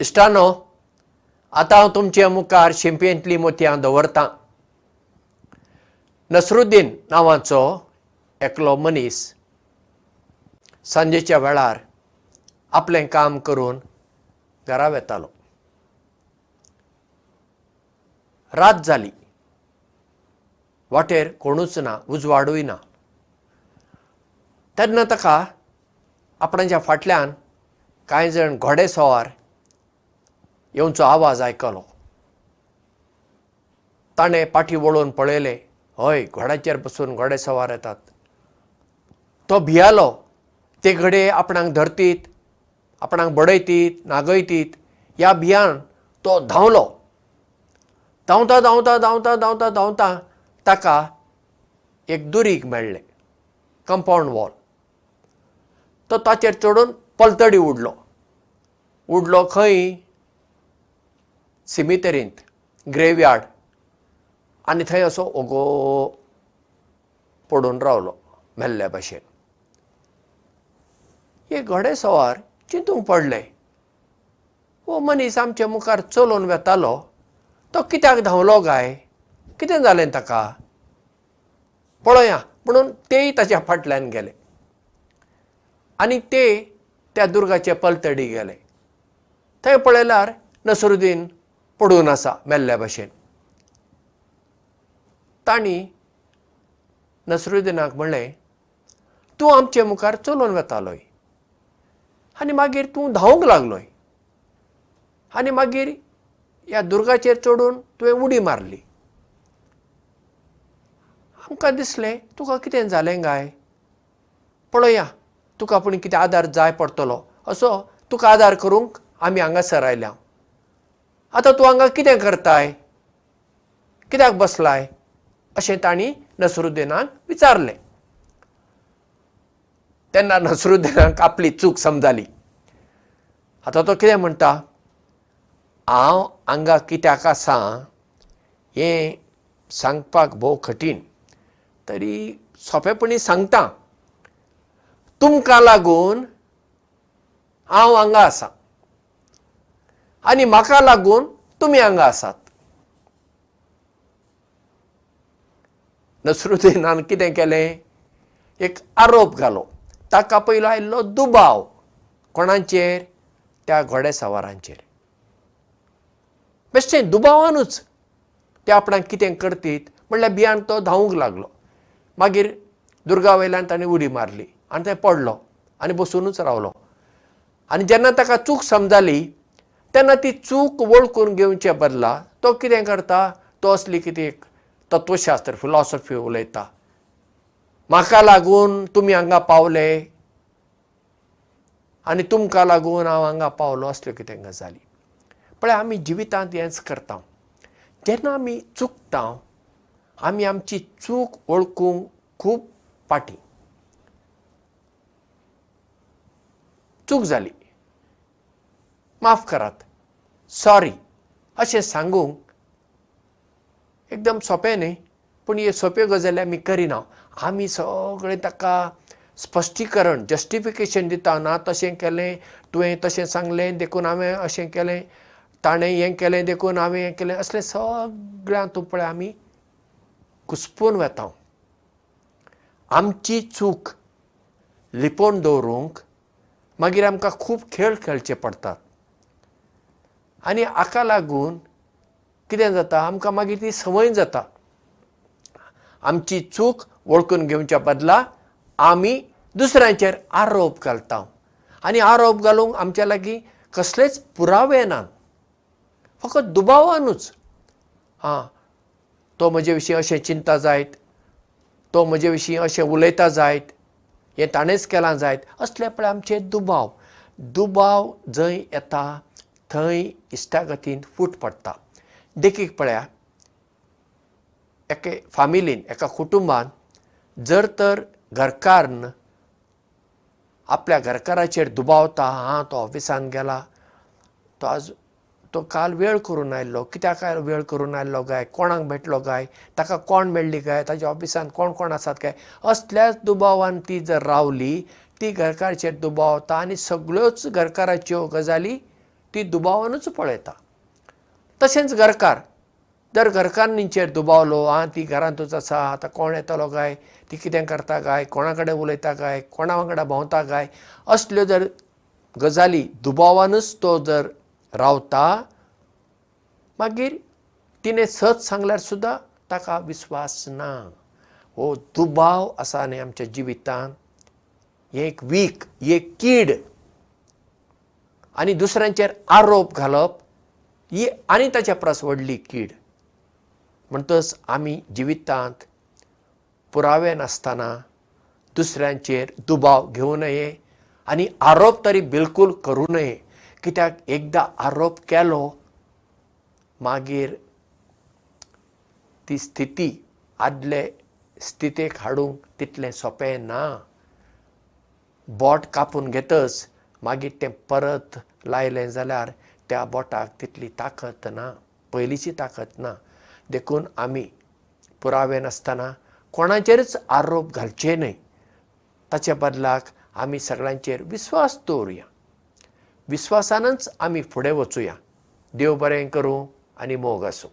इश्टानो आतां हांव तुमच्या मुखार शिंपयेंतलीं मोतयां दवरतां. नसरुद्दीन नांवाचो एकलो मनीस सांजेच्या वेळार आपलें काम करून घरा वेतालो. रात जाली. वाटेर कोणूच ना उजवाडूय ना. तेन्ना ताका आपणाच्या फाटल्यान कांय जाण घोडे सवार येवचो आवाज आयकलो. ताणें पाठी वळोवन पळयलें हय घोड्याचेर बसून घोडे सवार येतात. तो भियालो. ते घडये आपणाक धरतीत आपणाक बडयतीत नागयतीत. ह्या भियान तो धांवलो. धांवता धांवता धांवता धांवता धांवता ताका एक दुरीग मेळ्ळें. Compound wall. तो ताचेर चडून पलतडी उडलो. उडलो खंय सिमितेरींत ग्रेवयार्ड आनी थंय असो ओगो पडून रावलो मेल्ल्या भशेन. हे घोडे सवार चिंतूंक पडले. हो मनीस आमच्या मुखार चलोवन वेतालो. तो कित्याक धांवलो काय कितें जालें ताका? पळोवया म्हणून तेय ताच्या फाटल्यान गेले. आनी ते त्या दुर्गाचे पलतडी गेले. थंय पळयल्यार नसरुद्दीन पडून आसा मेल्ल्या भशेन तांणी नसरुद्दीनाक म्हणलें तूं आमचे मुखार चलोवन वेतालोय. आनी मागीर तूं धांवूंक लागलोय. आनी मागीर ह्या दुर्गाचेर चडून तुवें उडी मारली. आमकां दिसलें तुका कितें जालें काय? पळोवया तुका आपूण कितें आदार जाय पडटलो असो तुका आदार करूंक आमी हांगासर आयल्या आतां तूं हांगा कितें करताय? कित्याक बसलाय? अशें तांणी नसरुद्दीनाक विचारलें. तेन्ना नसरुद्दीनाक आपली चूक समजाली. आतां तो कितें म्हणटा? हांव हांगा कित्याक आसा? हें सांगपाक भोव कठीण. तरी सोंपेपणी सांगता. तुमकां लागून हांव हांगा आसा आनी म्हाका लागून तुमी हांगा आसात. नसरुद्दीनान कितें केलें? एक आरोप घालो. ताका पयलो आयिल्लो दुबाव कोणाचेर? त्या घोडे सवारांचेर. बेश्टें दुबावानूच ते आपणाक कितें करतीत म्हणल्यार भियान तो धांवूंक लागलो. मागीर दुर्गा वयल्यान ताणें उडी मारली. आनी थंय पडलो. आनी बसुनूच रावलो. आनी जेन्ना ताका चूक समजाली तेन्ना ती चूक वळखून घेवचे बदला तो कितें करता? तो असली कितें तत्वशास्त्र फिलॉसॉफी उलयता. म्हाका लागून तुमी हांगा पावले आनी तुमकां लागून हांव हांगा पावलो असल्यो कितें गजाली. पळय आमी जिवितांत हेंच करता. जेन्ना आमी चुकता आमी आमची चूक वळखूंक खूब फाटीं. चूक जाली माफ करात. सॉरी अशें सांगूंक एकदम सोंपें न्ही पूण हे सोंप्यो गजाली आमी करिना. आमी सगळें ताका स्पश्टीकरण जस्टिफिकेशन दिता ना तशें केलें तुवें तशें सांगलें देखून हांवें अशें केलें ताणें हें केलें देखून हांवें हें केलें असलें सगळ्यांत पळय आमी घुस्पून वेता आमची चूक लिपोवन दवरूंक मागीर आमकां खूब खेळ खेळचे पडटात आनी हाका लागून कितें जाता? आमकां मागीर ती संवय जाता. आमची चूक वळखून घेवच्या बदला आमी दुसऱ्यांचेर आरोप घालता आनी आरोप घालूंक आमच्या लागीं कसलेच पुरावे नात फकत दुबावानूच. हां तो म्हजे विशीं अशें चिंता जायत तो म्हजे विशीं अशें उलयता जायत हें ताणेंच केलां जायत असले पळय आमचे दुबाव. दुबाव जंय येता थंय इश्टागतीन फूट पडटा देखीक पळया एके फामिलीन एका कुटुंबान जर तर घरकान्न आपल्या घरकाराचेर दुबावता हां तो ऑफिसान गेला तो आज तो काल वेळ करून आयल्लो कित्याक काय वेळ करून आयल्लो काय कोणाक भेटलो काय ताका कोण मेळ्ळी काय ताच्या ऑफिसान कोण कोण आसात काय असल्याच दुबावान ती जर रावली ती घरकाराचेर दुबावता आनी सगळ्योच घरकाराच्यो गजाली ती दुबावानूच पळयता. तशेंच घरकार. जर घरकान्नींचेर दुबावलो आं ती घरांतूच आसा आतां कोण येतलो काय ती कितें करता काय कोणा कडेन उलयता काय कोणा वांगडा भोंवता काय असल्यो जर गजाली दुबावानूच तो जर रावता मागीर तिणें सच सांगल्यार सुद्दां ताका विस्वास ना. हो दुबाव आसा न्ही आमच्या जिवितांत. हें एक वीक ही एक कीड आनी दुसऱ्यांचेर आरोप घालप ही आनी ताच्या परस व्हडली कीड. म्हणटच आमी जिवितांत पुरावे नासतना दुसऱ्यांचेर दुबाव घेवं नये आनी आरोप तरी बिलकूल करूं नये. कित्याक एकदां आरोप केलो मागीर ती स्थिती आदले स्थितेक हाडूंक तितलें सोंपें ना. बोट कापून घेतच मागीर तें परत लायलें जाल्यार त्या बोटाक तितली ताकत ना पयलींची ताकत ना. देखून आमी पुरावे नासतना कोणाचेरच आरोप घालचे न्हय. ताचे बदलाक आमी सगळ्यांचेर विस्वास दवरुया. विस्वासानच आमी फुडें वचुया. देव बरें करूं आनी मोग आसूं